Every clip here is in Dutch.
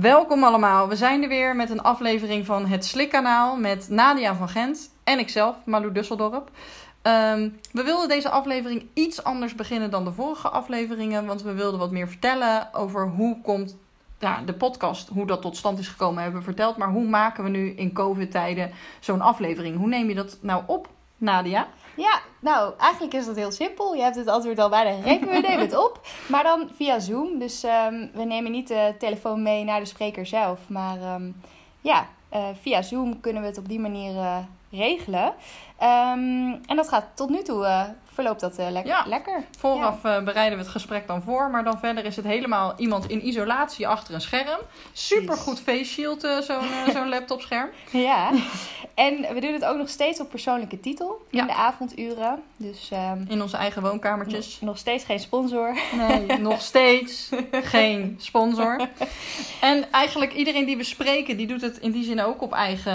Welkom allemaal. We zijn er weer met een aflevering van het Slikkanaal met Nadia van Gent en ikzelf, Malou Dusseldorp. Ehm, we wilden deze aflevering iets anders beginnen dan de vorige afleveringen, want we wilden wat meer vertellen over hoe komt de podcast, hoe dat tot stand is gekomen, hebben we verteld. Maar hoe maken we nu in COVID-tijden zo'n aflevering? Hoe neem je dat nou op, Nadia? Ja, nou, eigenlijk is dat heel simpel. Je hebt het antwoord al bijna gegeven. We nemen het op. Maar dan via Zoom. Dus ehm, we nemen niet de telefoon mee naar de spreker zelf. Maar ehm, ja, eh, via Zoom kunnen we het op die manier eh, regelen. Ehm, en dat gaat tot nu toe uh, verloopt dat uh, le Ja. lekker. Vooraf eh, bereiden we het gesprek dan voor, maar dan verder is het helemaal iemand in isolatie achter een scherm. Super goed face shield, eh, zo'n eh, laptopscherm. Ja. en we doen het ook nog steeds op persoonlijke titel in Ja. de avonduren. Dus ehm, In onze eigen woonkamertjes. nog steeds geen sponsor. Nee, nog steeds geen sponsor. En eigenlijk iedereen die we spreken, die doet het in die zin ook op eigen,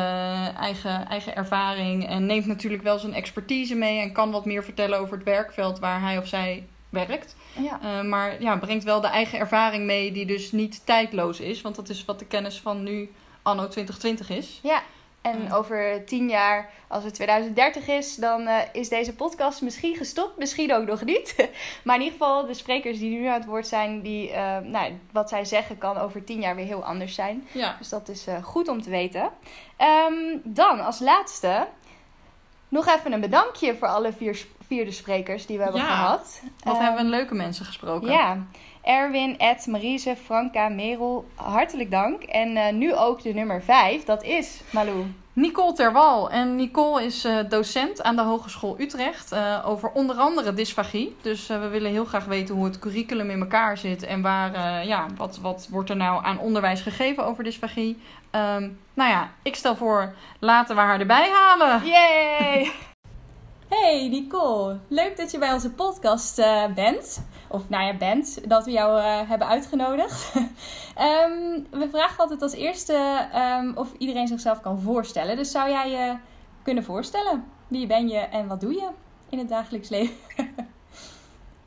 eigen, eigen ervaring. En neemt natuurlijk wel zijn expertise mee en kan wat meer vertellen over het werkveld waar hij of zij werkt. Ja. Eh, maar ja, brengt wel de eigen ervaring mee die dus niet tijdloos is. Want dat is wat de kennis van nu anno 2020 is. Ja, en over tien jaar, als het 2030 is, dan eh, is deze podcast misschien gestopt, misschien ook nog niet. maar in ieder geval, de sprekers die nu aan het woord zijn, die, eh, nou, wat zij zeggen kan over tien jaar weer heel anders zijn. Ja, Dus dat is goed om te weten. Ehm, dan als laatste nog even een bedankje voor alle vier, vierde sprekers die we hebben Ja, gehad. wat Ehm, hebben we leuke mensen gesproken. ja, Erwin, Ed, Marise, Franka, Merel, hartelijk dank. En eh, nu ook de nummer vijf, dat is Malou. Nicole Terwal. En Nicole is eh, docent aan de Hogeschool Utrecht eh, over onder andere dysfagie. Dus eh, we willen heel graag weten hoe het curriculum in elkaar zit en waar, ja, wat, wat wordt er nou aan onderwijs gegeven over dysfagie. Ehm, nou ja, ik stel voor, laten we haar erbij halen. Yay! Hey Nicole, leuk dat je bij onze podcast bent. Of nou ja, bent, dat we jou eh, hebben uitgenodigd. Ehm, we vragen altijd als eerste ehm, of iedereen zichzelf kan voorstellen. Dus zou jij je kunnen voorstellen? Wie ben je en wat doe je in het dagelijks leven?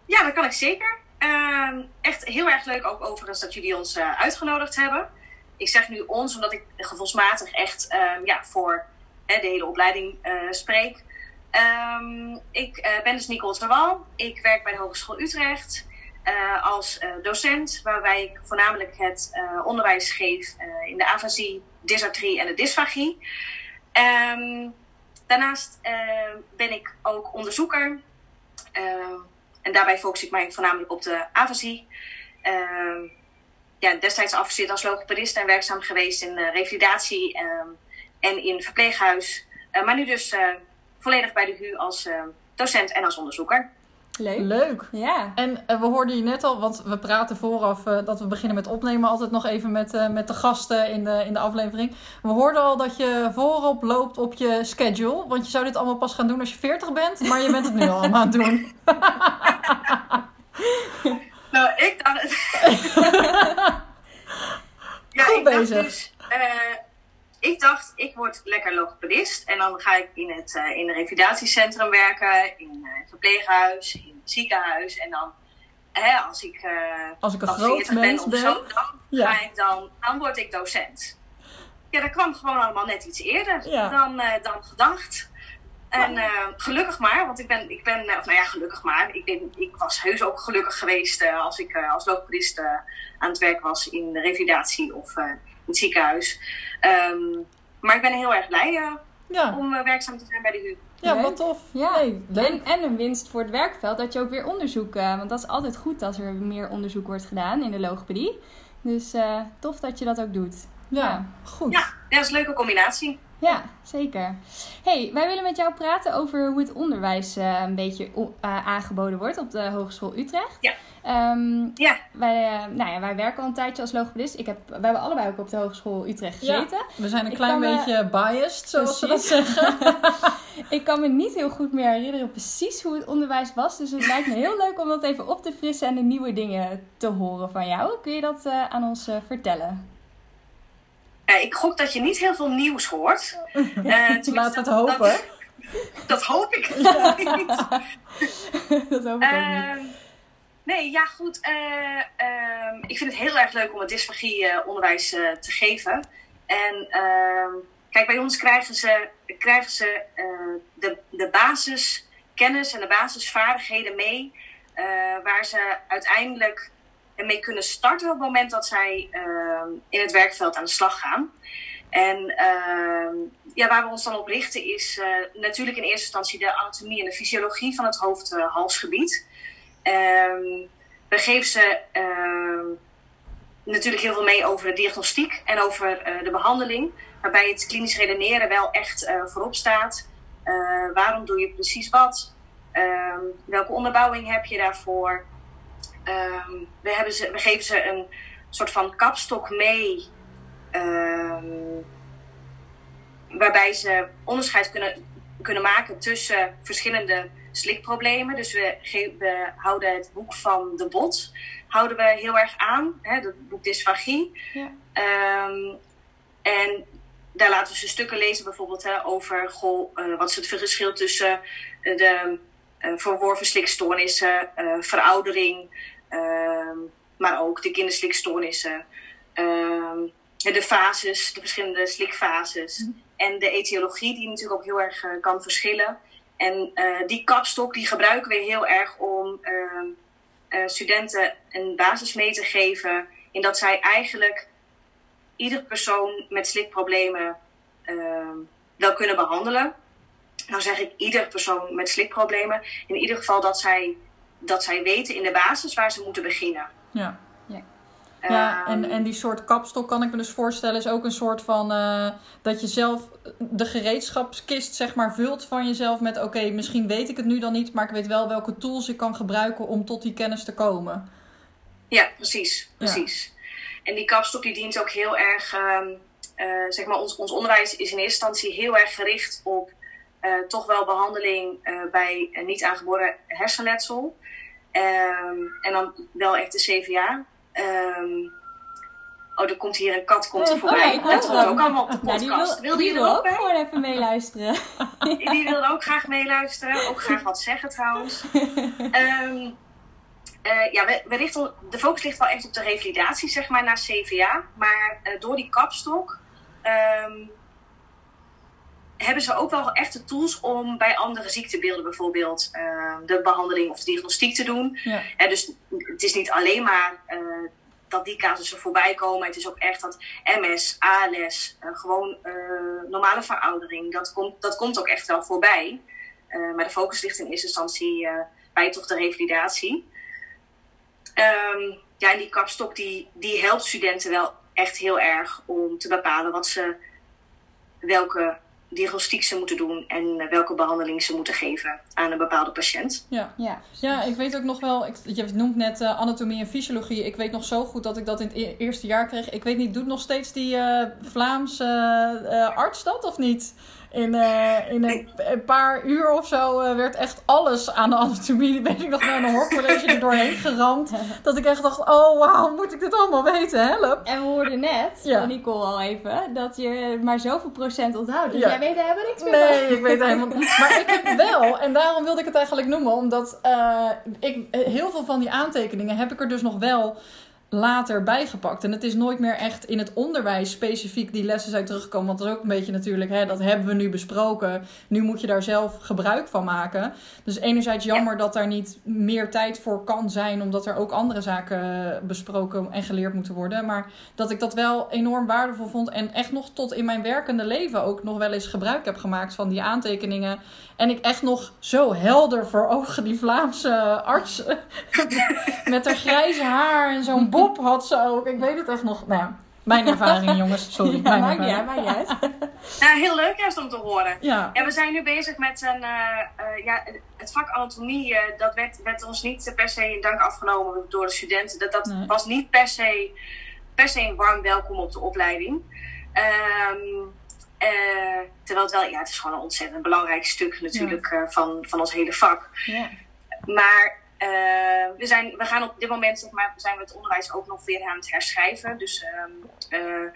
Ja, dat kan ik zeker. Ehm, echt heel erg leuk ook overigens dat jullie ons eh, uitgenodigd hebben. Ik zeg nu ons omdat ik gevoelsmatig echt ja, voor de hele opleiding eh, spreek. Ehm, ik eh, ben dus Nicole Terwal. Ik werk bij de Hogeschool Utrecht eh, als eh, docent, waarbij ik voornamelijk het onderwijs geef in de afasie, dysartrie en de dysfagie. Ehm, daarnaast ben ik ook onderzoeker. En daarbij focus ik mij voornamelijk op de afasie. Ehm, ja, destijds afgestudeerd als logopedist en werkzaam geweest in revalidatie en in verpleeghuis. Maar nu dus volledig bij de HU als eh, docent en als onderzoeker. Leuk. Leuk. Ja. En eh, we hoorden je net al, want we praten vooraf eh, dat we beginnen met opnemen altijd nog even met, eh, met de gasten in de, in de aflevering. We hoorden al dat je voorop loopt op je schedule, want je zou dit allemaal pas gaan doen als je 40 bent, maar je bent het nu al allemaal aan het doen. Nou, ik dacht. ja, Goed ik dacht bezig. dus. Ik dacht, ik word lekker logopedist. En dan ga ik in het eh, in een revalidatiecentrum werken, in een verpleeghuis, in het ziekenhuis. En dan, hè, als ik, eh Als ik een groot 40 ben mens of ben. zo, dan, Ja. ga ik dan, dan word ik docent. Ja, dat kwam gewoon allemaal net iets eerder Ja. dan, dan gedacht. En gelukkig maar, want ik ben, ik ben, of nou ja, gelukkig maar. Ik, ben, ik was heus ook gelukkig geweest als ik als logopedist aan het werk was in de revalidatie of het ziekenhuis. Ehm, maar ik ben heel erg blij eh, Ja, om eh, werkzaam te zijn bij de HU. ja Leuk. wat tof. Ja, Nee, leuk. en, en een winst voor het werkveld dat je ook weer onderzoek, eh, want dat is altijd goed als er meer onderzoek wordt gedaan in de logopedie. Dus eh, tof dat je dat ook doet. Ja, goed. Ja, dat is een leuke combinatie. Ja, zeker. hey, wij willen met jou praten over hoe het onderwijs eh, een beetje eh, aangeboden wordt op de Hogeschool Utrecht. Ja. Ehm, Ja, wij, eh, nou ja, wij werken al een tijdje als logopedist. Ik heb, wij hebben allebei ook op de Hogeschool Utrecht Ja. gezeten. We zijn een Ik klein beetje biased, zoals ze dat Precies. zeggen. Ik kan me niet heel goed meer herinneren precies hoe het onderwijs was. Dus het lijkt me heel leuk om dat even op te frissen en de nieuwe dingen te horen van jou. Kun je dat eh, aan ons eh, vertellen? Eh, ik gok dat je niet heel veel nieuws hoort. Laten we het hopen. Dat, dat hoop ik niet. dat hoop ik niet. Ehm, nee, ja goed. eh, ehm, ik vind het heel erg leuk om het dysfagie-onderwijs te geven. En ehm, kijk, bij ons krijgen ze, krijgen ze de, de basiskennis en de basisvaardigheden mee. waar ze uiteindelijk mee kunnen starten op het moment dat zij ehm, in het werkveld aan de slag gaan. En uh, ja, waar we ons dan op richten is uh, natuurlijk in eerste instantie de anatomie en de fysiologie van het hoofd-halsgebied. Uh, we geven ze natuurlijk heel veel mee over de diagnostiek en over uh, de behandeling. Waarbij het klinisch redeneren wel echt voorop staat. waarom doe je precies wat? welke onderbouwing heb je daarvoor? We, hebben ze, we geven ze een soort van kapstok mee Ehm, waarbij ze onderscheid kunnen, kunnen maken tussen verschillende slikproblemen. Dus we, we houden het boek van de bot houden we heel erg aan, hè, het boek dysfagie. Ja. Um, en daar laten we ze stukken lezen bijvoorbeeld hè, over goh, uh, wat is het verschil tussen de uh, verworven slikstoornissen, uh, veroudering, ehm, maar ook de kinderslikstoornissen de fases, de verschillende slikfases. Mhm. En de etiologie, die natuurlijk ook heel erg uh, kan verschillen. En uh, die kapstok die gebruiken we heel erg om uh, studenten een basis mee te geven. In dat zij eigenlijk ieder persoon met slikproblemen ehm, wel kunnen behandelen. Nou zeg ik ieder persoon met slikproblemen. In ieder geval dat zij, dat zij weten in de basis waar ze moeten beginnen. Ja. Ja, en, ehm, en die soort kapstok kan ik me dus voorstellen is ook een soort van uh, dat je zelf de gereedschapskist zeg maar vult van jezelf met oké, misschien weet ik het nu dan niet, maar ik weet wel welke tools ik kan gebruiken om tot die kennis te komen. Ja, precies, precies. En die kapstok die dient ook heel erg, uh, uh, zeg maar ons, ons onderwijs is in eerste instantie heel erg gericht op toch wel behandeling bij niet aangeboren hersenletsel. Um, en dan wel echt de CVA. Um, oh, er komt hier een kat komt er voorbij. Oh, dat hoort ook allemaal op de podcast. Die wil, wilde je er ook, ook gewoon even meeluisteren. die wilde ook graag meeluisteren. Ook graag wat zeggen trouwens. Um, uh, ja, we, we, richten, de focus ligt wel echt op de revalidatie, zeg maar, naar CVA. Maar uh, door die kapstok um, hebben ze ook wel echte tools om bij andere ziektebeelden bijvoorbeeld uh, de behandeling of de diagnostiek te doen. Ja. Uh, dus het is niet alleen maar uh, dat die casussen voorbij komen. Het is ook echt dat MS, ALS, uh, gewoon normale veroudering, dat komt, dat komt ook echt wel voorbij. maar de focus ligt in eerste instantie bij toch de revalidatie. Um, ja, en die kapstok die, die helpt studenten wel echt heel erg om te bepalen wat ze, welke diagnostiek ze moeten doen en eh, welke behandeling ze moeten geven aan een bepaalde patiënt. Ja, ja. ja ik weet ook nog wel, ik, je noemt net uh, anatomie en fysiologie. Ik weet nog zo goed dat ik dat in het e-, eerste jaar kreeg. Ik weet niet, doet nog steeds die uh, Vlaamse arts dat of niet? In, uh, in een, een, paar uur of zo uh, werd echt alles aan de anatomie. Weet ik nog naar een hoorcollege er doorheen geramd. Dat ik echt dacht, oh wauw, moet ik dit allemaal weten? Help. En we hoorden net ja. van Nicole al even dat je maar zoveel procent onthoudt. Dus ja. jij weet er helemaal niks meer Nee, ik weet helemaal niet. Maar ik heb wel, en daarom wilde ik het eigenlijk noemen. Omdat uh, ik, heel veel van die aantekeningen heb ik er dus nog wel later bijgepakt. En het is nooit meer echt in het onderwijs specifiek die lessen zijn teruggekomen. Want dat is ook een beetje natuurlijk, hè, dat hebben we nu besproken. Nu moet je daar zelf gebruik van maken. Dus enerzijds jammer dat daar niet meer tijd voor kan zijn, omdat er ook andere zaken besproken en geleerd moeten worden. Maar dat ik dat wel enorm waardevol vond en echt nog tot in mijn werkende leven ook nog wel eens gebruik heb gemaakt van die aantekeningen. En ik echt nog zo helder voor ogen die Vlaamse arts met haar grijze haar en zo'n bob had ze ook. Ik weet het echt nog. Nou mijn ervaring, jongens. Sorry. Ja, mijn ervaring. Uit. nou, heel leuk juist om te horen. Ja. we zijn nu bezig met een, uh, uh, ja, het vak anatomie. Uh, dat werd, werd, ons niet per se in dank afgenomen door de studenten. Dat, dat nee. was niet per se, per se een warm welkom op de opleiding. Um, terwijl het wel, ja, het is gewoon een ontzettend belangrijk stuk natuurlijk ja. van, van ons hele vak. Ja. Maar uh, we, zijn, we gaan op dit moment, zeg maar, zijn we het onderwijs ook nog weer aan het herschrijven. Dus um, uh,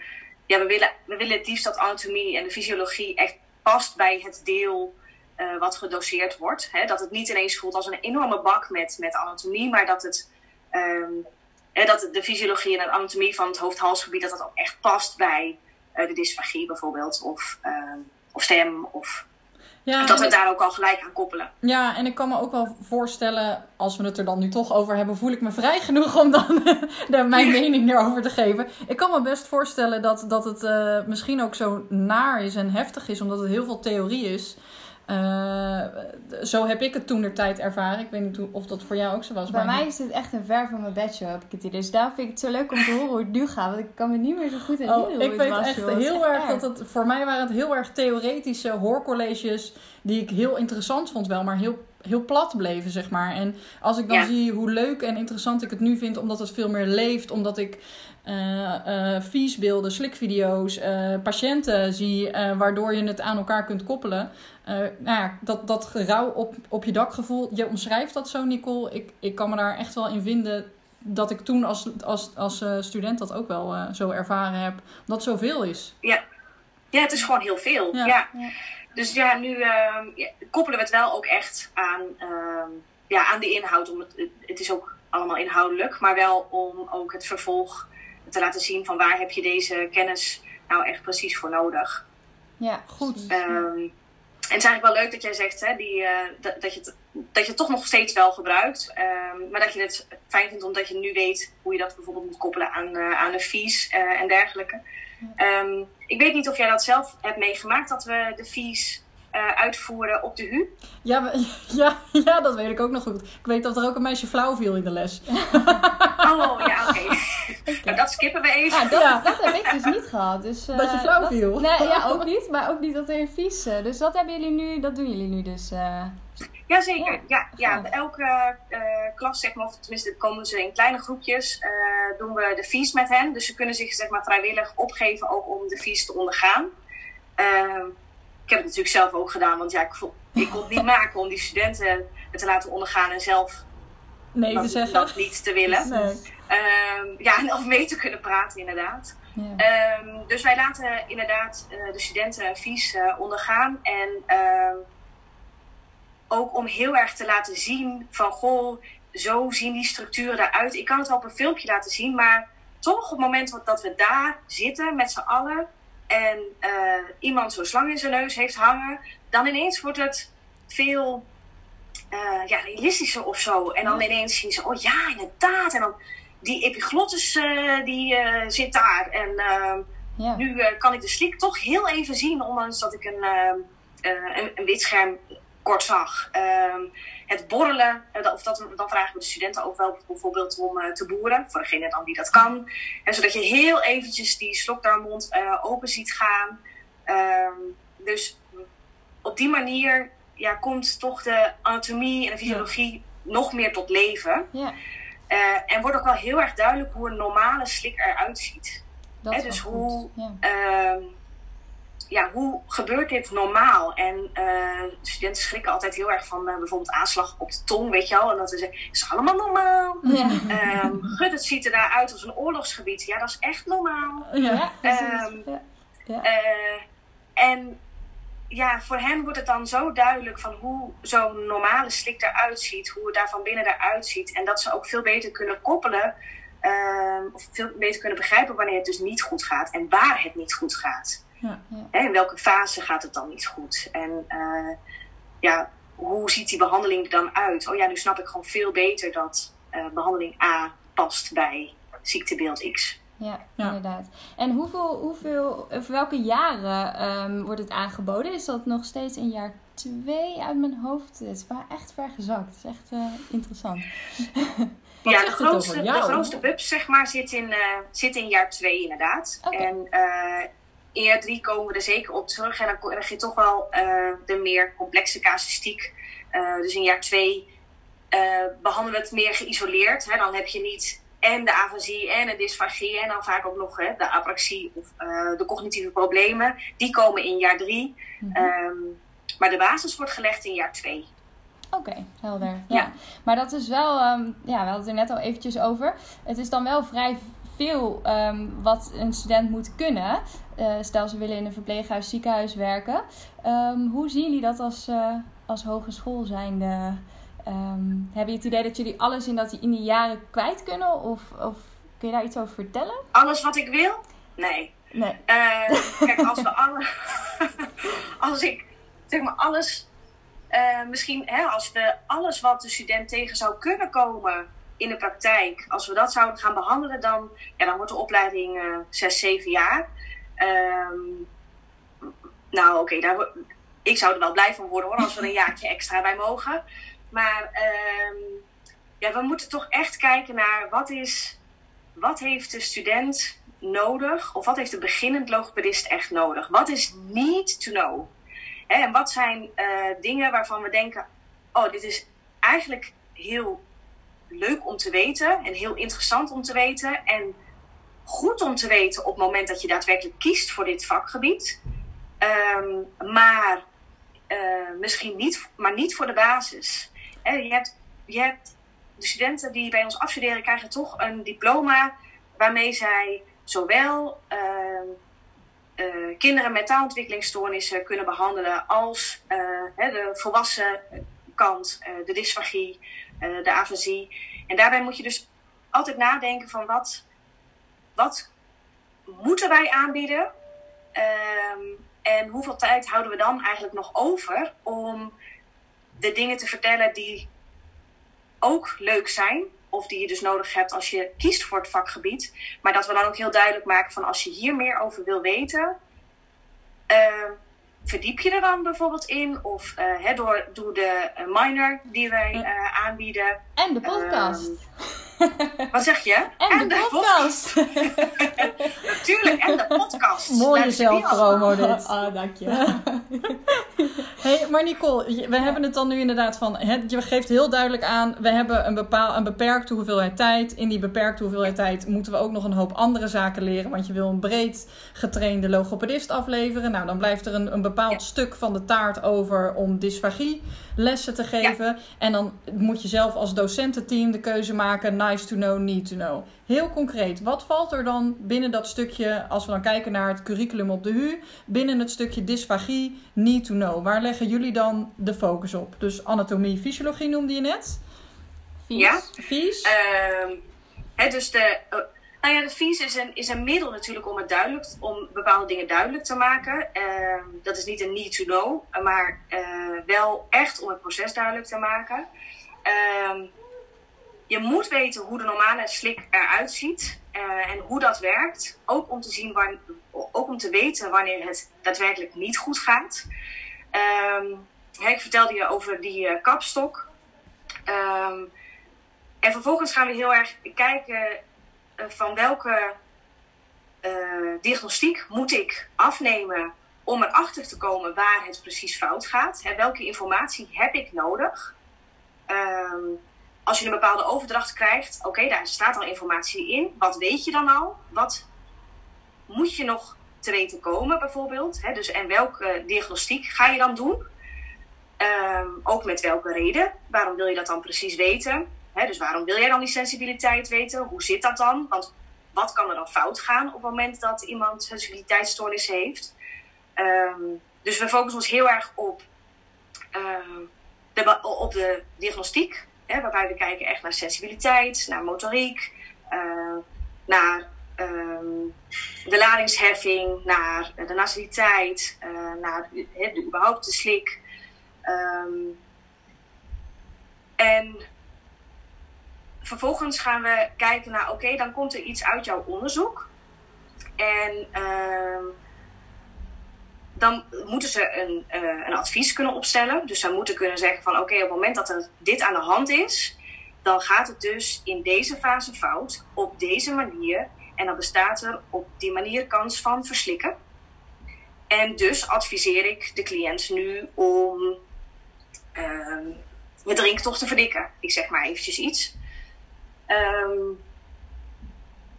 ja, we willen, we willen het liefst dat anatomie en de fysiologie echt past bij het deel uh, wat gedoseerd wordt. Hè? Dat het niet ineens voelt als een enorme bak met, met anatomie, maar dat het um, hè, dat de fysiologie en de anatomie van het hoofd-halsgebied, dat dat ook echt past bij eh, de dysfagie bijvoorbeeld, of, eh, of stem, of Ja, dat we het daar ook al gelijk aan koppelen. Ja, en ik kan me ook wel voorstellen, als we het er dan nu toch over hebben, voel ik me vrij genoeg om dan de, mijn mening erover te geven. Ik kan me best voorstellen dat, dat het eh, misschien ook zo naar is en heftig is, omdat het heel veel theorie is. Eh, zo heb ik het toen de tijd ervaren. Ik weet niet of dat voor jou ook zo was. Bij maar mij is dit echt een ver van mijn bedshow, heb ik het idee. Dus daarom vind ik het zo leuk om te horen hoe het nu gaat. Want ik kan me niet meer zo goed herinneren Oh, hoe ik het weet was. echt joh. Heel erg dat het voor mij waren het heel erg theoretische hoorcolleges die ik heel interessant vond wel, maar heel, heel plat bleven zeg maar. En als ik dan Ja. zie hoe leuk en interessant ik het nu vind, omdat het veel meer leeft, omdat ik viesbeelden, slikvideo's, eh, patiënten zie, eh, waardoor je het aan elkaar kunt koppelen. Eh, nou ja, dat, dat gerouw op, op je dakgevoel, je omschrijft dat zo Nicole. Ik, ik kan me daar echt wel in vinden dat ik toen als, als, als eh, student dat ook wel eh, zo ervaren heb. Dat het zoveel is. Ja, het is gewoon heel veel. Ja. Ja. Ja. Dus ja, nu ehm, ja, koppelen we het wel ook echt aan, ehm, ja, aan de inhoud. Om het, het- het is ook allemaal inhoudelijk, maar wel om ook het vervolg te laten zien van waar heb je deze kennis nou echt precies voor nodig. Ja, Goed. Ehm, en het is eigenlijk wel leuk dat jij zegt hè, die, eh, dat, dat, je het, dat je het toch nog steeds wel gebruikt. ehm, maar dat je het fijn vindt omdat je nu weet hoe je dat bijvoorbeeld moet koppelen aan, eh, aan de fees eh, en dergelijke. Ehm, ik weet niet of jij dat zelf hebt meegemaakt, dat we de fees eh, uitvoeren op de HU. Ja, ja, ja, dat weet ik ook nog goed. Ik weet dat er ook een meisje flauw viel in de les. Oh ja, oké. nou, dat skippen we even. Dat, Ja. dat heb ik dus niet gehad. Dus, eh, Dat je flauw viel. Nee, ja, ook niet. Maar ook niet dat er vies. eh, Dus dat hebben jullie nu, dat doen jullie nu dus. eh. Jazeker, Ja. ja. ja. Bij elke eh, klas, zeg maar, of tenminste komen ze in kleine groepjes, eh, doen we de fees met hen. Dus ze kunnen zich zeg maar, vrijwillig opgeven ook om de fees te ondergaan. Ehm, ik heb het natuurlijk zelf ook gedaan, want ja, ik, ik kon het niet maken om die studenten het te laten ondergaan en zelf Nee te dat, zeggen. dat niet te willen. Nee. Ehm, ja, en of mee te kunnen praten inderdaad. Ja. Ehm, dus wij laten inderdaad eh, de studenten een vies eh, ondergaan. En ehm, ook om heel erg te laten zien van goh, zo zien die structuren eruit. Ik kan het wel op een filmpje laten zien, maar toch op het moment dat- dat we daar zitten met z'n allen en eh, iemand zo'n slang in zijn neus heeft hangen, dan ineens wordt het veel eh, ja, realistischer of zo. En dan ineens zien ze, oh ja, inderdaad. En dan die epiglottis eh, die zit daar. En ja. nu kan ik de slik toch heel even zien, ondanks dat ik een, een, een wit scherm kort zag. Ehm, het borrelen, eh, of dat, dan vragen we de studenten ook wel bijvoorbeeld om eh, te boeren, voor degene dan die dat kan. En zodat je heel eventjes die slokdarmmond eh open ziet gaan. Ehm, dus op die manier ja, komt toch de anatomie en de fysiologie nog meer tot leven. ja, en wordt ook wel heel erg duidelijk hoe een normale slik eruit ziet. dat Hè, is dus hoe-. Ja. Ehm, ja, hoe gebeurt dit normaal? En eh, studenten schrikken altijd heel erg van eh, bijvoorbeeld aanslag op de tong, weet je wel. En dat ze zeggen, het is allemaal normaal. Ja. Ehm gut, het ziet er daar uit als een oorlogsgebied. Ja, dat is echt normaal. Ja. Ja. Ehm, ja. Ja. Eh, en ja, voor hen wordt het dan zo duidelijk van hoe zo'n normale slik eruit ziet, hoe het daar van binnen eruit ziet. En dat ze ook veel beter kunnen koppelen, ehm, of veel beter kunnen begrijpen wanneer het dus niet goed gaat en waar het niet goed gaat. Ja. Hè, in welke fase gaat het dan niet goed? En eh, ja, hoe ziet die behandeling er dan uit? Oh ja, nu snap ik gewoon veel beter dat eh, behandeling A past bij ziektebeeld X. Ja, Ja. inderdaad. En hoeveel, hoeveel, of welke jaren ehm, wordt het aangeboden? Is dat nog steeds in jaar 2 uit mijn hoofd? Het is maar echt ver gezakt. Het is echt eh, interessant. Wat ja, de grootste, de grootste bubs zeg maar, zit, in, eh, zit in jaar 2 inderdaad. En eh, in jaar 3 komen we er zeker op terug. En dan krijg je toch wel eh, de meer complexe casuïstiek. Eh, dus in jaar 2 behandelen we het meer geïsoleerd. Hè. Dan heb je niet en de afasie en de dysfagie. En dan vaak ook nog hè, de apraxie of eh, de cognitieve problemen. Die komen in jaar 3. Mhm. maar de basis wordt gelegd in jaar 2. Oké, helder. Ja. Ja. Maar dat is wel, ehm, ja, we hadden het er net al eventjes over. Het is dan wel vrij veel ehm, wat een student moet kunnen. Eh, stel ze willen in een verpleeghuis, ziekenhuis werken. Ehm, hoe zien jullie dat als, eh, als hogeschool zijnde? Um, heb je het idee dat jullie alles in, dat, in die jaren kwijt kunnen? Of, of kun je daar iets over vertellen? Alles wat ik wil? Nee. Nee. Uh, kijk, als we alle. als ik zeg maar alles. Misschien hè, als we alles wat de student tegen zou kunnen komen in de praktijk, als we dat zouden gaan behandelen, dan, ja, dan wordt de opleiding uh, 6, 7 jaar. Um, nou, oké, okay, ik zou er wel blij van worden hoor, als we een jaartje extra bij mogen. Maar um, ja, we moeten toch echt kijken naar wat is, wat heeft de student nodig, of wat heeft de beginnend logopedist echt nodig? Wat is need to know? En wat zijn uh, dingen waarvan we denken, oh, dit is eigenlijk heel leuk om te weten en heel interessant om te weten en goed om te weten op het moment dat je daadwerkelijk kiest voor dit vakgebied. Um, maar uh, misschien niet, maar niet voor de basis. Je, hebt, je hebt de studenten die bij ons afstuderen krijgen toch een diploma waarmee zij zowel uh, uh, kinderen met taalontwikkelingsstoornissen kunnen behandelen als de volwassen kant, de dysfagie, de afasie. En daarbij moet je dus altijd nadenken van wat, wat moeten wij aanbieden um, en hoeveel tijd houden we dan eigenlijk nog over om de dingen te vertellen die ook leuk zijn, of die je dus nodig hebt als je kiest voor het vakgebied. Maar dat we dan ook heel duidelijk maken van als je hier meer over wil weten, uh, verdiep je er dan bijvoorbeeld in. Of uh, door, door de minor die wij uh, aanbieden. En de podcast. Um, wat zeg je? En, en de, de, podcast. Natuurlijk, en de podcast. Mooie zelfpromo dit. Ah, dank je. hey, maar Nicole, we hebben het dan nu inderdaad van... Je geeft heel duidelijk aan... we hebben een, bepaal, een beperkte hoeveelheid tijd. In die beperkte hoeveelheid tijd moeten we ook nog een hoop andere zaken leren. Want je wil een breed getrainde logopedist afleveren. Nou, dan blijft er een, een bepaald ja. stuk van de taart over... om dysfagie lessen te geven. Ja. En dan moet je zelf als docententeam de keuze maken... nice to know, need to know. Heel concreet, wat valt er dan binnen dat stukje... als we dan kijken naar het curriculum op de HU... binnen het stukje dysfagie, need to know? Waar leggen jullie dan de focus op? Dus anatomie, fysiologie noemde je net. Vies. Ja. Vies. Uh, hè, dus de, uh, nou ja, de vies is een, is een middel natuurlijk om, het duidelijk, om bepaalde dingen duidelijk te maken. Uh, dat is niet een need to know, maar eh, wel echt om het proces duidelijk te maken. Ehm, je moet weten hoe de normale slik eruit ziet uh, en hoe dat werkt. Ook om te zien waar, ook om te weten wanneer het daadwerkelijk niet goed gaat. Um, ik vertelde je over die uh, kapstok. Um, en vervolgens gaan we heel erg kijken uh, van welke uh, diagnostiek moet ik afnemen om erachter te komen waar het precies fout gaat. Hè, welke informatie heb ik nodig? Um, als je een bepaalde overdracht krijgt, oké, daar staat al informatie in. Wat weet je dan al? Wat moet je nog te weten komen, bijvoorbeeld? Hè? Dus, en welke diagnostiek ga je dan doen? Um, ook met welke reden? Waarom wil je dat dan precies weten? Hè? Dus waarom wil jij dan die sensibiliteit weten? Hoe zit dat dan? Want wat kan er dan fout gaan op het moment dat iemand sensibiliteitsstoornis heeft? Um, dus we focussen ons heel erg op, uh, de, op de diagnostiek. Waarbij we kijken echt naar sensibiliteit, naar motoriek, uh, naar um, de ladingsheffing, naar de nasaliteit, uh, naar de, überhaupt de slik. Um, en vervolgens gaan we kijken naar, oké, dan komt er iets uit jouw onderzoek. En uh, dan moeten ze een, uh, een advies kunnen opstellen. Dus ze moeten kunnen zeggen van, oké, op het moment dat er dit aan de hand is, dan gaat het dus in deze fase fout, op deze manier. En dan bestaat er op die manier kans van verslikken. En dus adviseer ik de cliënt nu om uh, je drink toch te verdikken. Ik zeg maar eventjes iets. Um,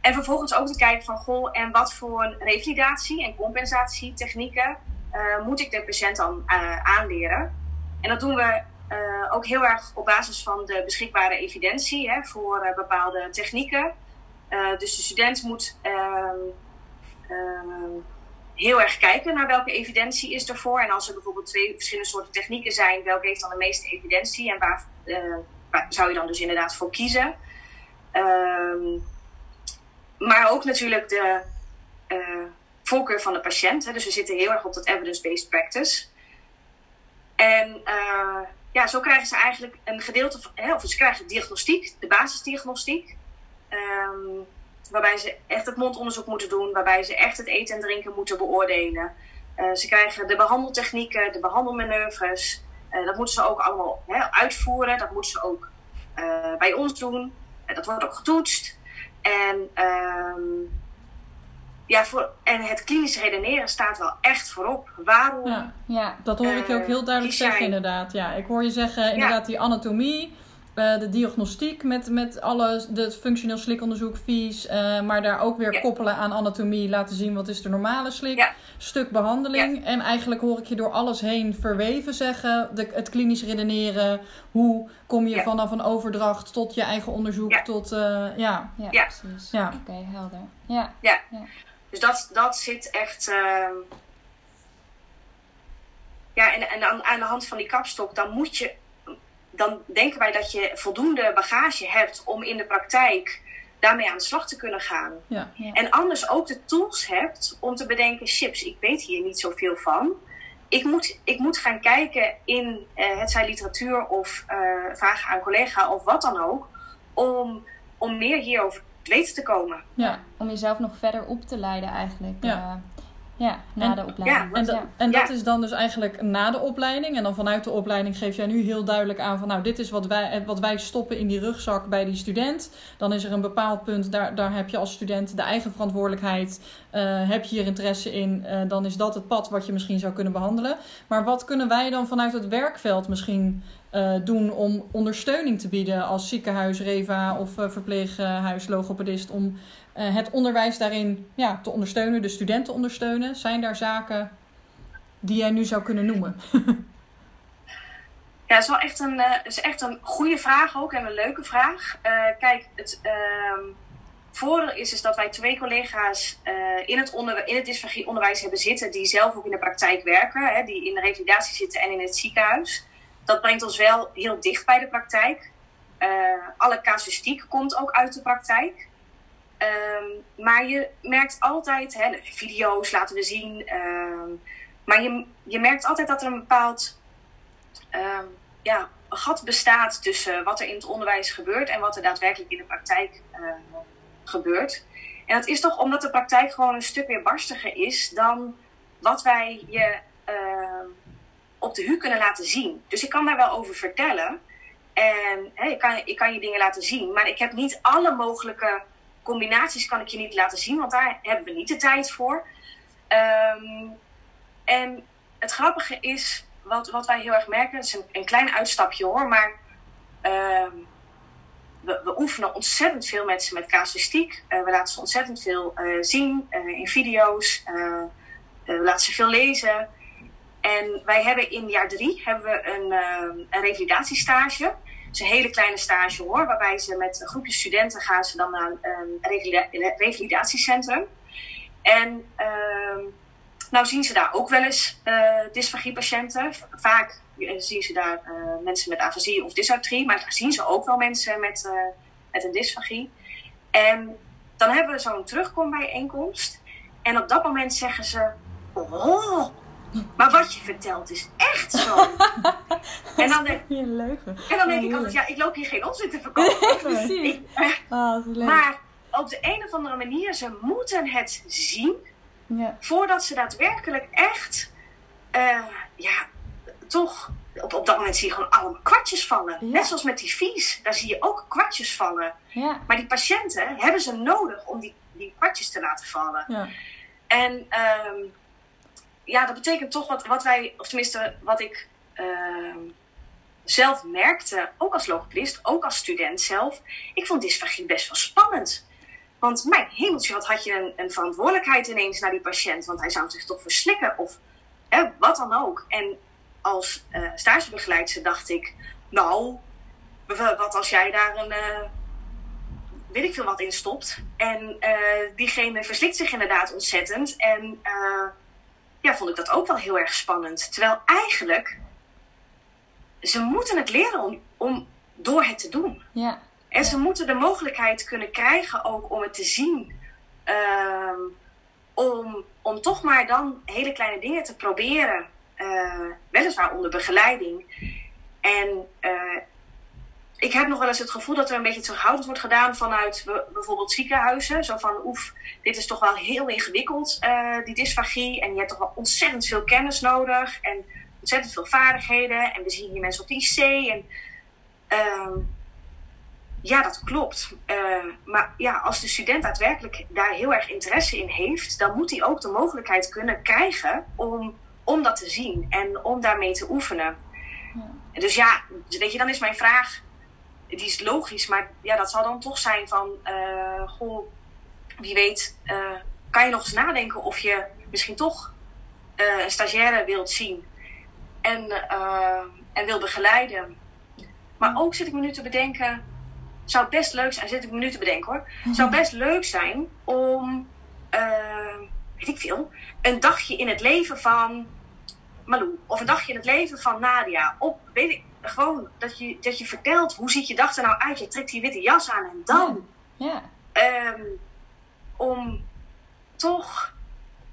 en vervolgens ook te kijken van, goh, en wat voor revalidatie en compensatietechnieken uh, moet ik de patiënt dan uh, aanleren? En dat doen we uh, ook heel erg op basis van de beschikbare evidentie hè, voor bepaalde technieken. dus de student moet ehm, ehm, heel erg kijken naar welke evidentie is ervoor. En als er bijvoorbeeld twee verschillende soorten technieken zijn, welke heeft dan de meeste evidentie en waar, waar zou je dan dus inderdaad voor kiezen? Ehm, maar ook natuurlijk de uh, voorkeur van de patiënt. Hè. Dus we zitten heel erg op dat evidence-based practice. En uh, ja, zo krijgen ze eigenlijk een gedeelte van, hè, of ze krijgen diagnostiek, de basisdiagnostiek. Um, waarbij ze echt het mondonderzoek moeten doen, waarbij ze echt het eten en drinken moeten beoordelen. Uh, ze krijgen de behandeltechnieken, de behandelmanoeuvres. Dat moeten ze ook allemaal hè, uitvoeren. Dat moeten ze ook bij ons doen. dat wordt ook getoetst. En, um, ja, voor, en het klinisch redeneren staat wel echt voorop. Waarom? Ja, ja. dat hoor ik je ook heel duidelijk zeggen, inderdaad. Ja, ik hoor je zeggen, inderdaad, die anatomie uh, de diagnostiek met, met alles, het functioneel slikonderzoek, vies, uh, maar daar ook weer koppelen aan anatomie, laten zien wat is de normale slik, ja. stuk behandeling. Ja. En eigenlijk hoor ik je door alles heen verweven zeggen, de, het klinisch redeneren, hoe kom je vanaf een overdracht tot je eigen onderzoek, tot, uh, ja. Ja, precies. Ja. Oké, okay, helder. Ja. ja. Dus dat, dat zit echt... ehm ja, en, en aan, aan de hand van die kapstok, dan moet je dan denken wij dat je voldoende bagage hebt om in de praktijk daarmee aan de slag te kunnen gaan. Ja, ja. En anders ook de tools hebt om te bedenken: chips, ik weet hier niet zoveel van. Ik moet, ik moet gaan kijken in uh, het zijn literatuur of uh, vragen aan collega of wat dan ook, om, om meer hierover te weten te komen. Ja, om jezelf nog verder op te leiden eigenlijk. Ja. Uh, ja, na en, de opleiding. Ja, en, dat, en dat is dan dus eigenlijk na de opleiding. En dan vanuit de opleiding geef jij nu heel duidelijk aan van nou, dit is wat wij, wat wij stoppen in die rugzak bij die student. Dan is er een bepaald punt, daar, daar heb je als student de eigen verantwoordelijkheid. Uh, heb je hier interesse in, uh, dan is dat het pad wat je misschien zou kunnen behandelen. Maar wat kunnen wij dan vanuit het werkveld misschien uh, doen om ondersteuning te bieden als ziekenhuis, REVA of verpleeghuis, logopedist om uh, het onderwijs daarin ja, te ondersteunen, de studenten ondersteunen? Zijn daar zaken die jij nu zou kunnen noemen? ja, is wel echt een, uh, is echt een goede vraag ook en een leuke vraag. Uh, kijk, het uh, voordeel is, is dat wij twee collega's in, het onder, in het dysfagieonderwijs hebben zitten die zelf ook in de praktijk werken, hè, die in de revalidatie zitten en in het ziekenhuis. Dat brengt ons wel heel dicht bij de praktijk. alle casuïstiek komt ook uit de praktijk. Um, maar je merkt altijd, hè, video's laten we zien, um, maar je, je merkt altijd dat er een bepaald um, ja, gat bestaat tussen wat er in het onderwijs gebeurt en wat er daadwerkelijk in de praktijk gebeurt. En dat is toch omdat de praktijk gewoon een stuk weer barstiger is dan wat wij je op de HU kunnen laten zien. Dus ik kan daar wel over vertellen. En hè, ik, kan, ik kan je dingen laten zien, maar ik heb niet alle mogelijke combinaties kan ik je niet laten zien, want daar hebben we niet de tijd voor. Um, en het grappige is, wat, wat wij heel erg merken, het is een, klein uitstapje hoor, maar um, we, we, oefenen ontzettend veel met ze met casuïstiek. Uh, we laten ze ontzettend veel uh, zien uh, in video's. we laten ze veel lezen. En wij hebben in jaar drie hebben we een, een revalidatiestage is een hele kleine stage hoor, waarbij ze met een groepje studenten gaan ze dan naar een revalidatiecentrum. En uh, nou zien ze daar ook wel eens uh, dysfagiepatiënten. Vaak zien ze daar uh, mensen met afasie of dysartrie, maar zien ze ook wel mensen met, met een dysfagie. En dan hebben we zo'n terugkombijeenkomst. En op dat moment zeggen ze: Oh, maar wat je vertelt is echt zo. en dan denk, je leugen. En dan denk ik altijd, ja, ik loop hier geen onzin te verkopen. Precies. Ik, oh, maar op de een of andere manier, ze moeten het zien. Ja. Voordat ze daadwerkelijk echt, uh, ja, toch... Op, op dat moment zie je gewoon allemaal kwartjes vallen. Ja. Net zoals met die vies. Daar zie je ook kwartjes vallen. Ja. Maar die patiënten hebben ze nodig om die, die kwartjes te laten vallen. Ja. En... Um, ja, dat betekent toch wat, wat wij, of tenminste wat ik uh, zelf merkte, ook als logopedist, ook als student zelf. Ik vond dysfagie best wel spannend. Want mijn hemeltje, had je een, een, verantwoordelijkheid ineens naar die patiënt, want hij zou zich toch verslikken of hè, wat dan ook. En als uh, stagebegeleidster dacht ik, nou, wat als jij daar een, uh, weet ik veel wat in stopt. En uh, diegene verslikt zich inderdaad ontzettend. En ja, vond ik dat ook wel heel erg spannend. Terwijl eigenlijk, ze moeten het leren om, om door het te doen. Ja. En ze moeten de mogelijkheid kunnen krijgen ook om het te zien. Ehm, om, om toch maar dan hele kleine dingen te proberen. eh, weliswaar onder begeleiding. En eh, ik heb nog wel eens het gevoel dat er een beetje terughoudend wordt gedaan vanuit be- bijvoorbeeld ziekenhuizen. Zo van, oef, dit is toch wel heel ingewikkeld, eh, die dysfagie. En je hebt toch wel ontzettend veel kennis nodig. En ontzettend veel vaardigheden. En we zien hier mensen op de IC. En, ehm, ja, dat klopt. Eh, maar ja, als de student daadwerkelijk daar heel erg interesse in heeft, dan moet hij ook de mogelijkheid kunnen krijgen om, om dat te zien en om daarmee te oefenen. Dus ja, weet je, dan is mijn vraag, die is logisch, maar ja, dat zal dan toch zijn van, eh, goh, wie weet, eh, kan je nog eens nadenken of je misschien toch eh, een stagiaire wilt zien en, en wil begeleiden. Maar ook zit ik me nu te bedenken, zou het best leuk zijn, zit ik me nu te bedenken hoor, zou het best leuk zijn om, weet ik veel, een dagje in het leven van Malou of een dagje in het leven van Nadia. Op, weet ik, gewoon dat je, dat je vertelt hoe ziet je dag er nou uit. Je trekt die witte jas aan en dan Ja. ehm, om toch,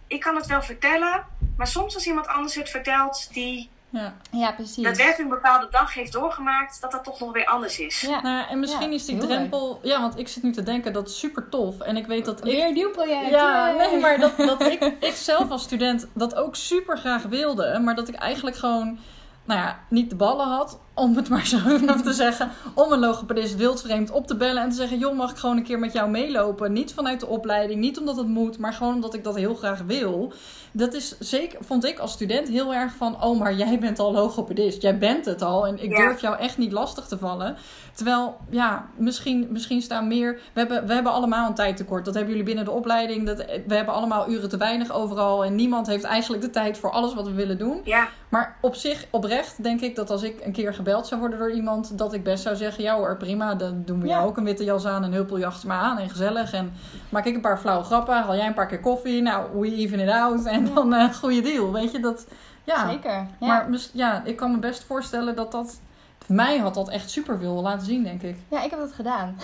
ik kan het wel vertellen, maar soms als iemand anders het vertelt die Ja. Ja, precies. daadwerkelijk een bepaalde dag heeft doorgemaakt, dat dat toch nog weer anders is. Ja. Nou, en misschien Ja, is die drempel... Ja, want ik zit nu te denken, dat is super tof. En ik weet dat ik... Weer een nieuw project. Ja, Yay. nee, maar dat, dat ik, ik zelf als student dat ook super graag wilde. Maar dat ik eigenlijk gewoon, nou ja, niet de ballen had, om het maar zo even te zeggen. Om een logopedist wildvreemd op te bellen en te zeggen: Joh, mag ik gewoon een keer met jou meelopen? Niet vanuit de opleiding, niet omdat het moet, maar gewoon omdat ik dat heel graag wil. Dat is zeker, vond ik als student heel erg van: Oh, maar jij bent al logopedist. Jij bent het al. En ik Ja. durf jou echt niet lastig te vallen. Terwijl, ja, misschien, misschien staan meer. We hebben, we hebben allemaal een tijdtekort. Dat hebben jullie binnen de opleiding. Dat, we hebben allemaal uren te weinig overal. En niemand heeft eigenlijk de tijd voor alles wat we willen doen. Ja, Maar op zich, oprecht, denk ik dat als ik een keer gebeld zou worden door iemand, dat ik best zou zeggen: Ja hoor, prima. Dan doen we Ja. jou ook een witte jas aan en huppel achter me aan en gezellig. En maak ik een paar flauwe grappen. Haal jij een paar keer koffie. Nou, we even it out. En dan eh goede deal. Weet je dat? Ja. Zeker. Ja. Maar ja, ik kan me best voorstellen dat dat. Mij had dat echt super veel laten zien, denk ik. ja, ik heb dat gedaan.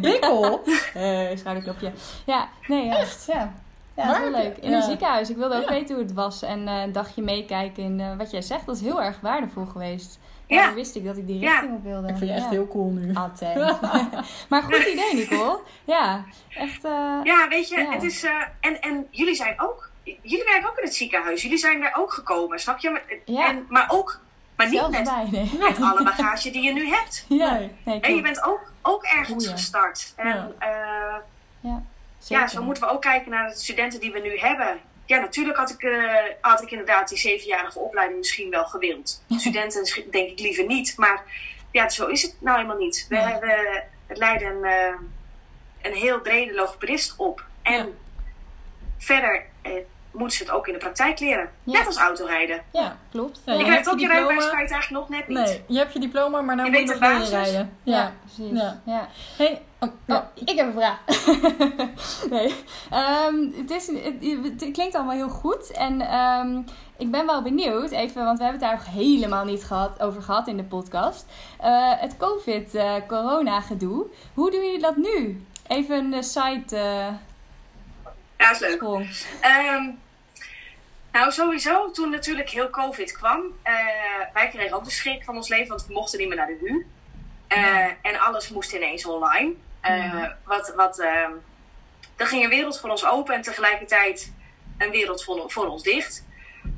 Bikkel? Eh, schouderklopje. Ja, nee, ja. Echt? Ja. Ja, wel heb leuk. In een ja. ziekenhuis. Ik wilde ook Ja. weten hoe het was. En eh, een dagje meekijken in eh, wat jij zegt. Dat is heel erg waardevol geweest. Ja, dan wist ik dat ik die Ja. richting op wilde. Ik vind je echt heel cool nu. Thanks. maar goed idee, Nicole. Ja, echt. eh, ja weet je, Ja. het is. eh, en, en jullie zijn ook. Jullie werken ook in het ziekenhuis. Jullie zijn daar ook gekomen, snap je? Maar- Ja. En, maar ook. Maar niet met, nee. met alle bagage die je nu hebt. Ja, Nee. nee, En je bent ook, ook ergens Goeie. gestart. En Ja. Ja. zo moeten we ook kijken naar de studenten die we nu hebben. Ja, natuurlijk had ik, eh, had ik inderdaad die zevenjarige opleiding misschien wel gewild. Studenten denk ik liever niet. Maar ja, zo is het nou helemaal niet. We, Nee. we leiden een, eh, een heel brede logopedist op. En Ja. verder eh, moeten ze het ook in de praktijk leren. Ja. Net als autorijden. Ja, klopt. Ja, je je krijgt hebt ook je rijbewijs kwijt eigenlijk nog net niet. Nee, je hebt je diploma, maar nou Je moet je nog rijden. Ja, precies. Ja. Hey, oh, ja. Oh, ik heb een vraag. nee. Ehm, het, is, het, het klinkt allemaal heel goed. En ehm, ik ben wel benieuwd, even, want we hebben het daar nog helemaal niet gehad, over gehad in de podcast. Eh, het COVID-corona-gedoe. Hoe doen jullie dat nu? Even een eh, side eh, Ja, is leuk. Ehm, nou, sowieso toen natuurlijk heel COVID kwam. eh, wij kregen ook de schrik van ons leven, want we mochten niet meer naar de HU. Eh, En alles moest ineens online. Eh, wat, wat, ehm, er ging een wereld voor ons open en tegelijkertijd een wereld voor, voor ons dicht.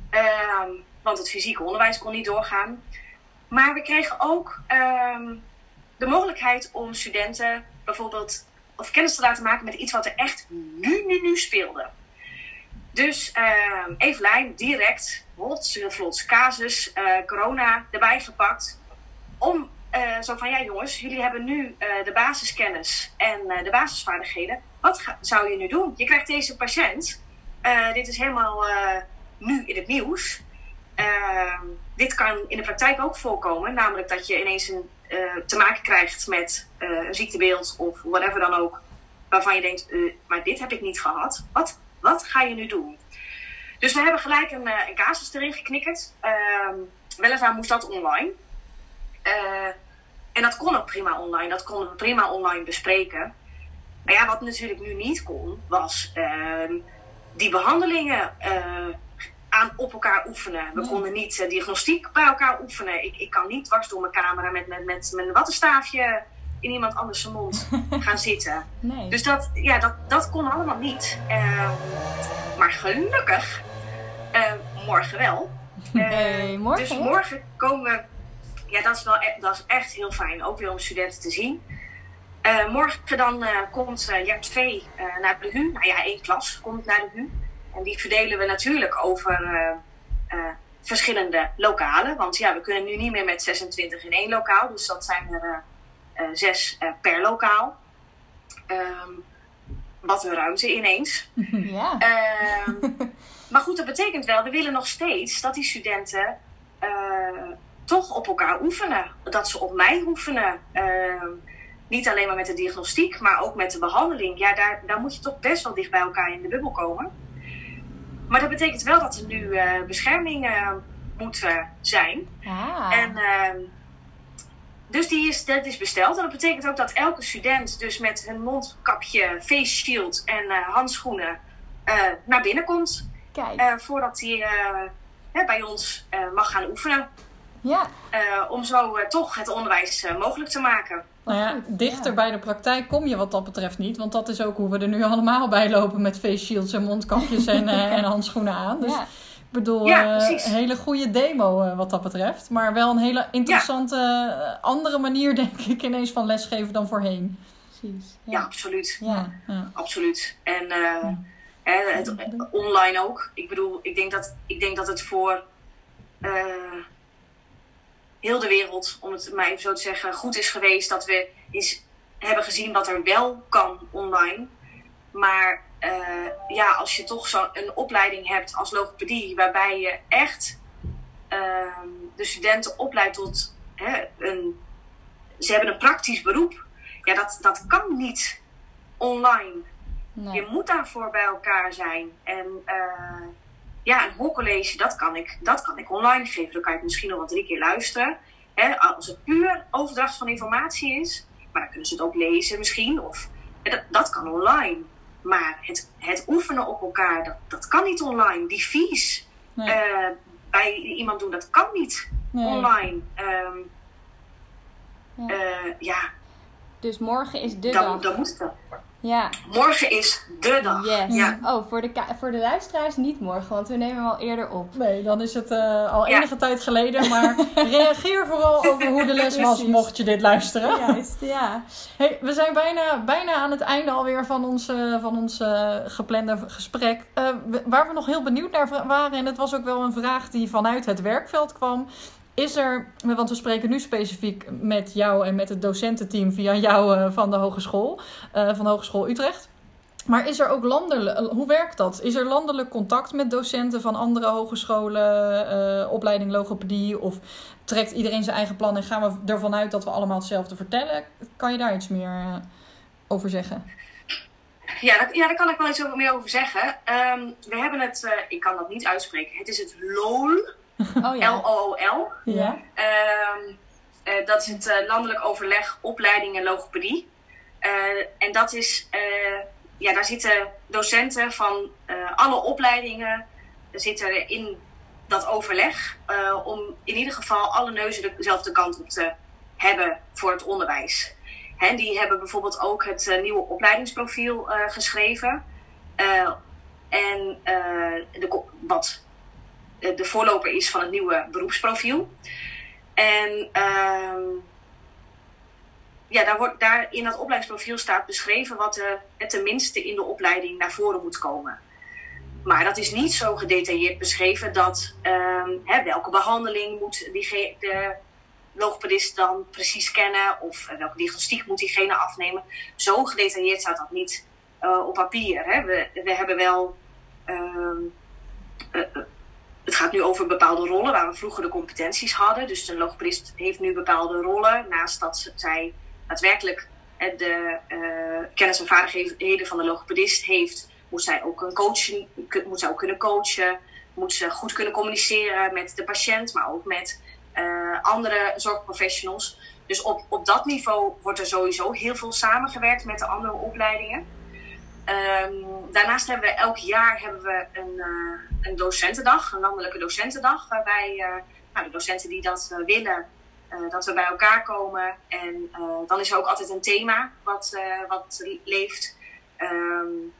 Ehm, want het fysieke onderwijs kon niet doorgaan. Maar we kregen ook ehm, de mogelijkheid om studenten bijvoorbeeld of kennis te laten maken met iets wat er echt nu, nu, nu speelde. Dus Evelijn direct, hots, vlots, casus, eh, corona erbij gepakt. Om eh, zo van, ja jongens, jullie hebben nu eh, de basiskennis en eh, de basisvaardigheden. Wat zou je nu doen? Je krijgt deze patiënt. Dit is helemaal nu in het nieuws. Ehm, dit kan in de praktijk ook voorkomen. Namelijk dat je ineens een, te maken krijgt met een ziektebeeld of whatever dan ook. Waarvan je denkt, maar dit heb ik niet gehad. Wat, wat ga je nu doen? Dus we hebben gelijk een, een casus erin geknikkerd. Ehm, weliswaar moest dat online. En dat kon ook prima online. Dat konden we prima online bespreken. Maar ja, wat natuurlijk nu niet kon, was ehm, die behandelingen aan op elkaar oefenen. We konden niet diagnostiek bij elkaar oefenen. Ik, ik kan niet dwars door mijn camera met, met, met, met een wattenstaafje in iemand anders zijn mond gaan zitten. Nee. Dus dat, ja, dat, dat kon allemaal niet. Uh, maar gelukkig, uh, morgen wel. Nee, morgen, dus morgen komen we. Ja, dat is, wel, e-, dat is echt heel fijn. Ook weer om studenten te zien. morgen dan komt JAP 2 naar de HU. Nou ja, één klas komt naar de HU. En die verdelen we natuurlijk over verschillende lokalen. Want ja, we kunnen nu niet meer met 26 in één lokaal. Dus dat zijn er uh, zes uh, per lokaal. Um, wat een ruimte ineens. Ja. Um, maar goed, dat betekent wel, we willen nog steeds dat die studenten uh, toch op elkaar oefenen. Dat ze op mij oefenen. Ehm, niet alleen maar met de diagnostiek, maar ook met de behandeling. Ja, daar, daar moet je toch best wel dicht bij elkaar in de bubbel komen. Maar dat betekent wel dat er nu bescherming moet zijn. Ah. En dus die is, dat is besteld. En dat betekent ook dat elke student dus met een mondkapje, face shield en uh, handschoenen uh, naar binnen komt. Kijk. Uh, voordat hij bij ons mag gaan oefenen. Ja. om zo toch het onderwijs mogelijk te maken. Nou ja, dichter ja. bij de praktijk kom je wat dat betreft niet. Want dat is ook hoe we er nu allemaal bij lopen met face shields en mondkapjes en, en handschoenen aan. Dus ja. Ik bedoel, ja, een hele goede demo uh, wat dat betreft. Maar wel een hele interessante ja. andere manier, denk ik, ineens van lesgeven dan voorheen. Precies. Ja, absoluut. Ja. Absoluut. En uh, hè, het, online ook. Ik bedoel, ik denk dat, ik denk dat het voor uh, heel de wereld, om het maar even zo te zeggen, goed is geweest dat we is, hebben gezien wat er wel kan online. Maar uh, ja, als je toch zo'n opleiding hebt als logopedie, waarbij je echt uh, de studenten opleidt tot hè, een. Ze hebben een praktisch beroep. Ja, dat, dat kan niet online. Nee. Je moet daarvoor bij elkaar zijn. En uh, ja, een hoorcollege, dat kan, ik, dat kan ik online geven. Dan kan je misschien nog wel drie keer luisteren. Hè, als het puur overdracht van informatie is. Maar dan kunnen ze het ook lezen misschien. Of, dat, dat kan online. Maar het, het oefenen op elkaar, dat, dat kan niet online. Die nee. uh, bij iemand doen, dat kan niet nee. online. Um, ja. Uh, ja. Dus morgen is de dan, dag. Dan moet het. Ja. Morgen is de dag. Yes. Ja. Oh, voor de, voor de luisteraars niet morgen, want we nemen hem al eerder op. Nee, dan is het uh, al enige ja. tijd geleden. Maar reageer vooral over hoe de les was, mocht je dit luisteren. Juist, ja. Hey, we zijn bijna, bijna aan het einde alweer van ons, uh, van ons uh, geplande gesprek. Uh, waar we nog heel benieuwd naar waren, en het was ook wel een vraag die vanuit het werkveld kwam. Is er, want we spreken nu specifiek met jou en met het docententeam via jou uh, van de hogeschool, uh, van de Hogeschool Utrecht. Maar is er ook landelijk, hoe werkt dat? Is er landelijk contact met docenten van andere hogescholen, opleiding logopedie? Of trekt iedereen zijn eigen plan en gaan we ervan uit dat we allemaal hetzelfde vertellen? Kan je daar iets meer over zeggen? Ja, ja, daar kan ik wel iets over, meer over zeggen. Um, we hebben het, ik kan dat niet uitspreken, het is het LOL. Oh, ja. L-O-O-L. Ja. Um, uh, dat is het uh, landelijk overleg opleiding en logopedie. Uh, en dat is, ja, daar zitten docenten van alle opleidingen zitten in dat overleg. om in ieder geval alle neuzen dezelfde kant op te hebben voor het onderwijs. Hè, die hebben bijvoorbeeld ook het nieuwe opleidingsprofiel geschreven. en de, wat de voorloper is van het nieuwe beroepsprofiel. En uh, ja, daar, wordt, daar in dat opleidingsprofiel staat beschreven wat er tenminste in de opleiding naar voren moet komen. Maar dat is niet zo gedetailleerd beschreven dat um, hè, welke behandeling moet die, de logopedist dan precies kennen of uh, welke diagnostiek moet diegene afnemen. Zo gedetailleerd staat dat niet uh, op papier. Hè. We, we hebben wel. Het gaat nu over bepaalde rollen waar we vroeger de competenties hadden. Dus een logopedist heeft nu bepaalde rollen. Naast dat zij daadwerkelijk de uh, kennis en vaardigheden van de logopedist heeft, moet zij ook, een coach, moet zij ook kunnen coachen. Moet ze goed kunnen communiceren met de patiënt, maar ook met eh, andere zorgprofessionals. Dus op, op dat niveau wordt er sowieso heel veel samengewerkt met de andere opleidingen. Ehm, daarnaast hebben we elk jaar hebben we een, uh, een docentendag, een landelijke docentendag, waarbij uh, nou, de docenten die dat willen, dat we bij elkaar komen. En dan is er ook altijd een thema wat, wat leeft. Um,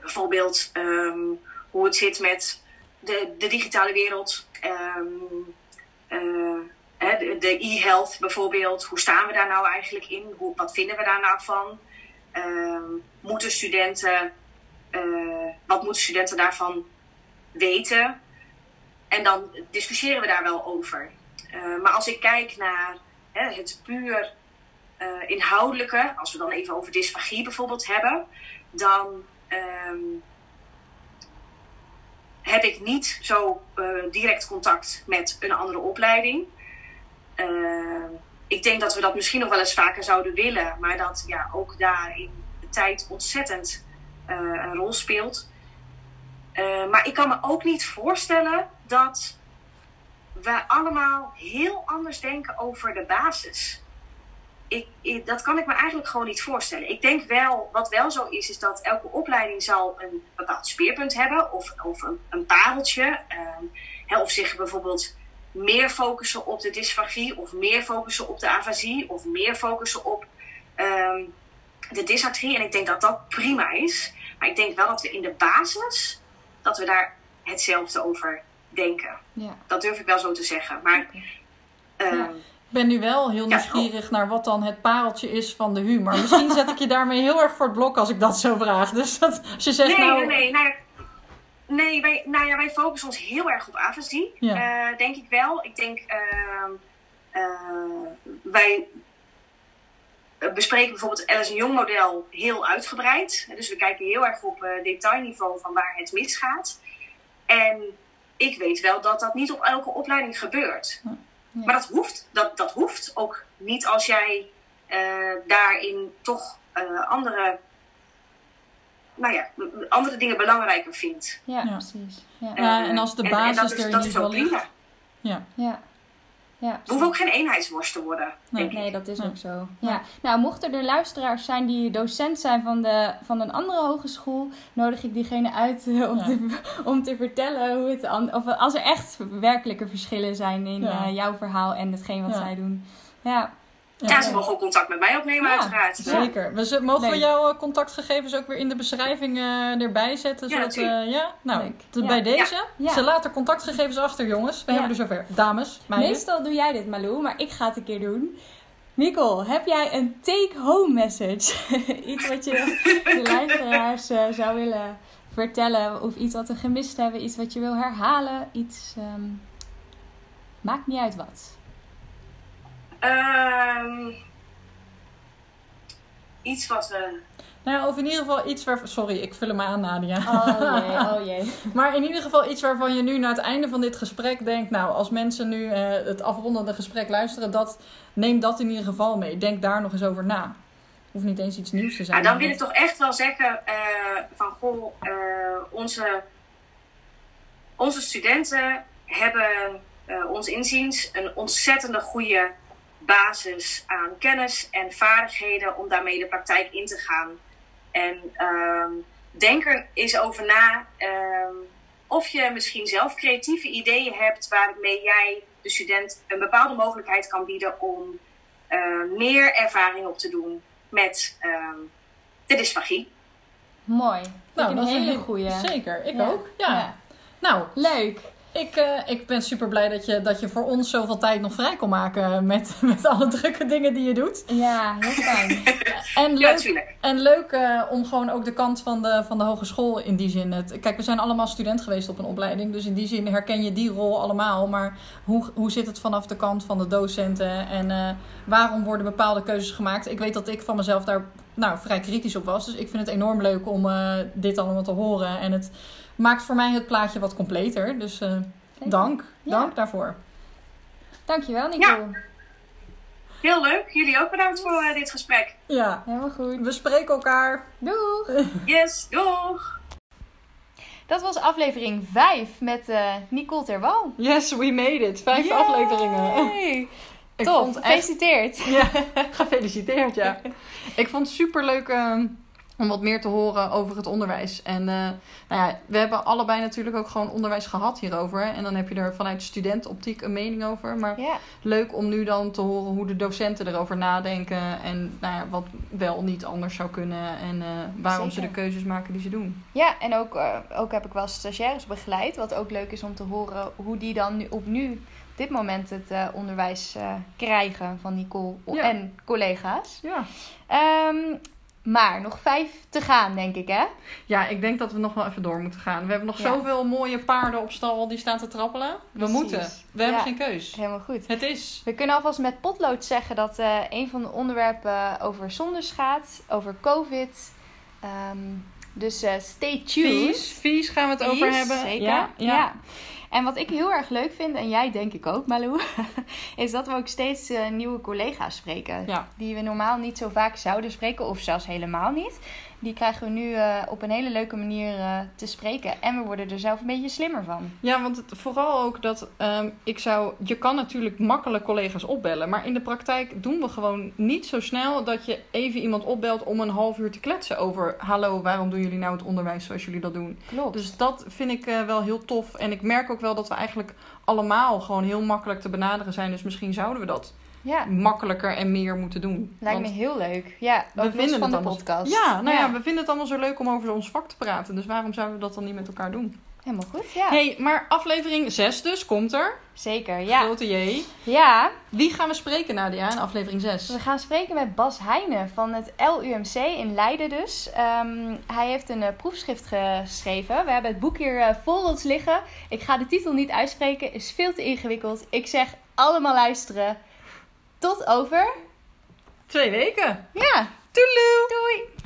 bijvoorbeeld um, hoe het zit met de, de digitale wereld. de e-health bijvoorbeeld. Hoe staan we daar nou eigenlijk in? Hoe, wat vinden we daar nou van? Moeten studenten, uh, wat moeten studenten daarvan weten? En dan discussiëren we daar wel over. Uh, maar als ik kijk naar hè, het puur uh, inhoudelijke, als we dan even over dysfagie bijvoorbeeld hebben, dan um, heb ik niet zo direct contact met een andere opleiding. ik denk dat we dat misschien nog wel eens vaker zouden willen, maar dat ja, ook daarin ontzettend uh, een rol speelt. Uh, maar ik kan me ook niet voorstellen dat we allemaal heel anders denken over de basis. Ik, dat kan ik me eigenlijk gewoon niet voorstellen. Ik denk wel, wat wel zo is, is dat elke opleiding zal een bepaald speerpunt hebben of, of een, pareltje. Um, of zich bijvoorbeeld meer focussen op de dysfagie of meer focussen op de afasie of meer focussen op um, de dysartrie. En ik denk dat dat prima is. Maar ik denk wel dat we in de basis, dat we daar hetzelfde over denken. Ja. Dat durf ik wel zo te zeggen. Maar... Ehm, ik ben nu wel heel nieuwsgierig naar wat dan het pareltje is van de humor. Misschien zet ik je daarmee heel erg voor het blok als ik dat zo vraag. Dus dat, als je zegt nee, nou... Nee, nee, nou, nee wij, nou ja, wij focussen ons heel erg op afasie. Ja. Uh, denk ik wel. Ik denk... Uh, uh, wij bespreken bijvoorbeeld het Alice Young model heel uitgebreid. Dus we kijken heel erg op uh, detailniveau van waar het misgaat. En ik weet wel dat dat niet op elke opleiding gebeurt. Maar dat hoeft, dat, dat hoeft ook niet als jij uh, daarin toch uh, andere, nou ja, andere dingen belangrijker vindt. Ja, ja. precies. Ja. ja. en als de basis en, en er in ieder geval ligt. Ja. ja. Ja. Het hoeft ook geen eenheidsworst te worden. Nee, nee dat is ook zo. Ja. Nou, mochten er luisteraars zijn die docent zijn van, de, van een andere hogeschool, nodig ik diegene uit eh, om, te, om te vertellen hoe het. Of als er echt werkelijke verschillen zijn in uh, jouw verhaal en hetgeen wat zij doen. Ja. Ja, ze mogen ook contact met mij opnemen, uiteraard. Zeker. We, mogen we jouw eh, contactgegevens ook weer in de beschrijving uh, erbij zetten? Zodat, uh, ja, nou, bij deze. Ze laten contactgegevens achter, jongens. We hebben er zover. Dames, meiden. Meestal doe jij dit, Malou, maar ik ga het een keer doen. Nicole, heb jij een take-home message? iets wat je de luisteraars zou willen vertellen? Of iets wat we gemist hebben? Iets wat je wil herhalen? Iets... Um... Maakt niet uit wat. Um, iets wat we. Nou, of in ieder geval iets waar. Sorry, ik vul hem aan, Nadia. Oh jee, oh jee. maar in ieder geval iets waarvan je nu na het einde van dit gesprek denkt. Nou, als mensen nu uh, het afrondende gesprek luisteren, dat, neem dat in ieder geval mee. Denk daar nog eens over na. Hoeft niet eens iets nieuws te zijn. Nou, dan wil ik toch echt wel zeggen: uh, van goh, uh, onze, onze studenten hebben ons inziens een ontzettende goede basis aan kennis en vaardigheden om daarmee de praktijk in te gaan. En um, denk er eens over na um, of je misschien zelf creatieve ideeën hebt waarmee jij de student een bepaalde mogelijkheid kan bieden om uh, meer ervaring op te doen met um, de dysfagie. Mooi. Nou, dat is een hele goede. Zeker, ik ja. ook. Ja. ja. Nou, leuk. Ik, uh, ik ben super blij dat je, dat je voor ons zoveel tijd nog vrij kon maken met, met alle drukke dingen die je doet. Ja, heel fijn. en leuk, ja, en leuk uh, om gewoon ook de kant van de, van de hogeschool in die zin. Het, kijk, we zijn allemaal student geweest op een opleiding. Dus in die zin herken je die rol allemaal. Maar hoe, hoe zit het vanaf de kant van de docenten? En uh, waarom worden bepaalde keuzes gemaakt? Ik weet dat ik van mezelf daar nou, vrij kritisch op was. Dus ik vind het enorm leuk om dit allemaal te horen. En het maakt voor mij het plaatje wat completer. Dus uh, dank. Ja. Dank daarvoor. Dankjewel, Nico. Ja. Heel leuk. Jullie ook bedankt voor eh, dit gesprek. Ja, Helemaal goed. we spreken elkaar. Doeg! Yes, doeg! Dat was aflevering 5 met eh, Nicole Terwal. Yes, we made it. Vijf afleveringen. Ik Top, vond echt gefeliciteerd. Ja, gefeliciteerd, ja. Ik vond het super leuk om wat meer te horen over het onderwijs. En eh, nou ja, we hebben allebei natuurlijk ook gewoon onderwijs gehad hierover. En dan heb je er vanuit studentoptiek een mening over. Maar leuk om nu dan te horen hoe de docenten erover nadenken. En nou ja, wat wel niet anders zou kunnen. En eh, waarom ze de keuzes maken die ze doen. ja en ook, eh, ook heb ik wel stagiaires begeleid. Wat ook leuk is om te horen hoe die dan nu, op nu, op dit moment, het onderwijs krijgen van Nicole Ja. en collega's. Ja. Ehm, maar nog vijf te gaan, denk ik, hè? ja, ik denk dat we nog wel even door moeten gaan. We hebben nog Ja. zoveel mooie paarden op stal die staan te trappelen. We Precies. moeten. We hebben Ja. geen keus. Helemaal goed. Het is. We kunnen alvast met potlood zeggen dat eh, een van de onderwerpen over zondes gaat, over COVID. Ehm, dus eh, stay tuned. Vies, vies gaan we het over hebben. Zeker. Ja, ja. En wat ik heel erg leuk vind, en jij denk ik ook, Malou, is dat we ook steeds eh, nieuwe collega's spreken. Ja. Die we normaal niet zo vaak zouden spreken, of zelfs helemaal niet. Die krijgen we nu eh, op een hele leuke manier eh, te spreken. En we worden er zelf een beetje slimmer van. Ja, want het, vooral ook dat ehm, ik zou. Je kan natuurlijk makkelijk collega's opbellen. Maar in de praktijk doen we gewoon niet zo snel dat je even iemand opbelt om een half uur te kletsen over. Hallo, waarom doen jullie nou het onderwijs zoals jullie dat doen? Klopt. Dus dat vind ik eh, wel heel tof. En ik merk ook wel dat we eigenlijk allemaal gewoon heel makkelijk te benaderen zijn. Dus misschien zouden we dat ja, makkelijker en meer moeten doen. lijkt Want me heel leuk. Ja, we vinden van het de allemaal- podcast. Ja, nou ja. we vinden het allemaal zo leuk om over ons vak te praten. Dus waarom zouden we dat dan niet met elkaar doen? Helemaal goed, ja. hey, maar aflevering 6 dus komt er. Zeker, ja. Grote J. Ja, Wie gaan we spreken, Nadia, in aflevering 6? we gaan spreken met Bas Heijnen van het LUMC in Leiden dus. Ehm, hij heeft een eh, proefschrift geschreven. We hebben het boek hier eh, voor ons liggen. Ik ga de titel niet uitspreken, is veel te ingewikkeld. Ik zeg allemaal luisteren. Tot over. Twee weken. Ja, Toedeloe! doei!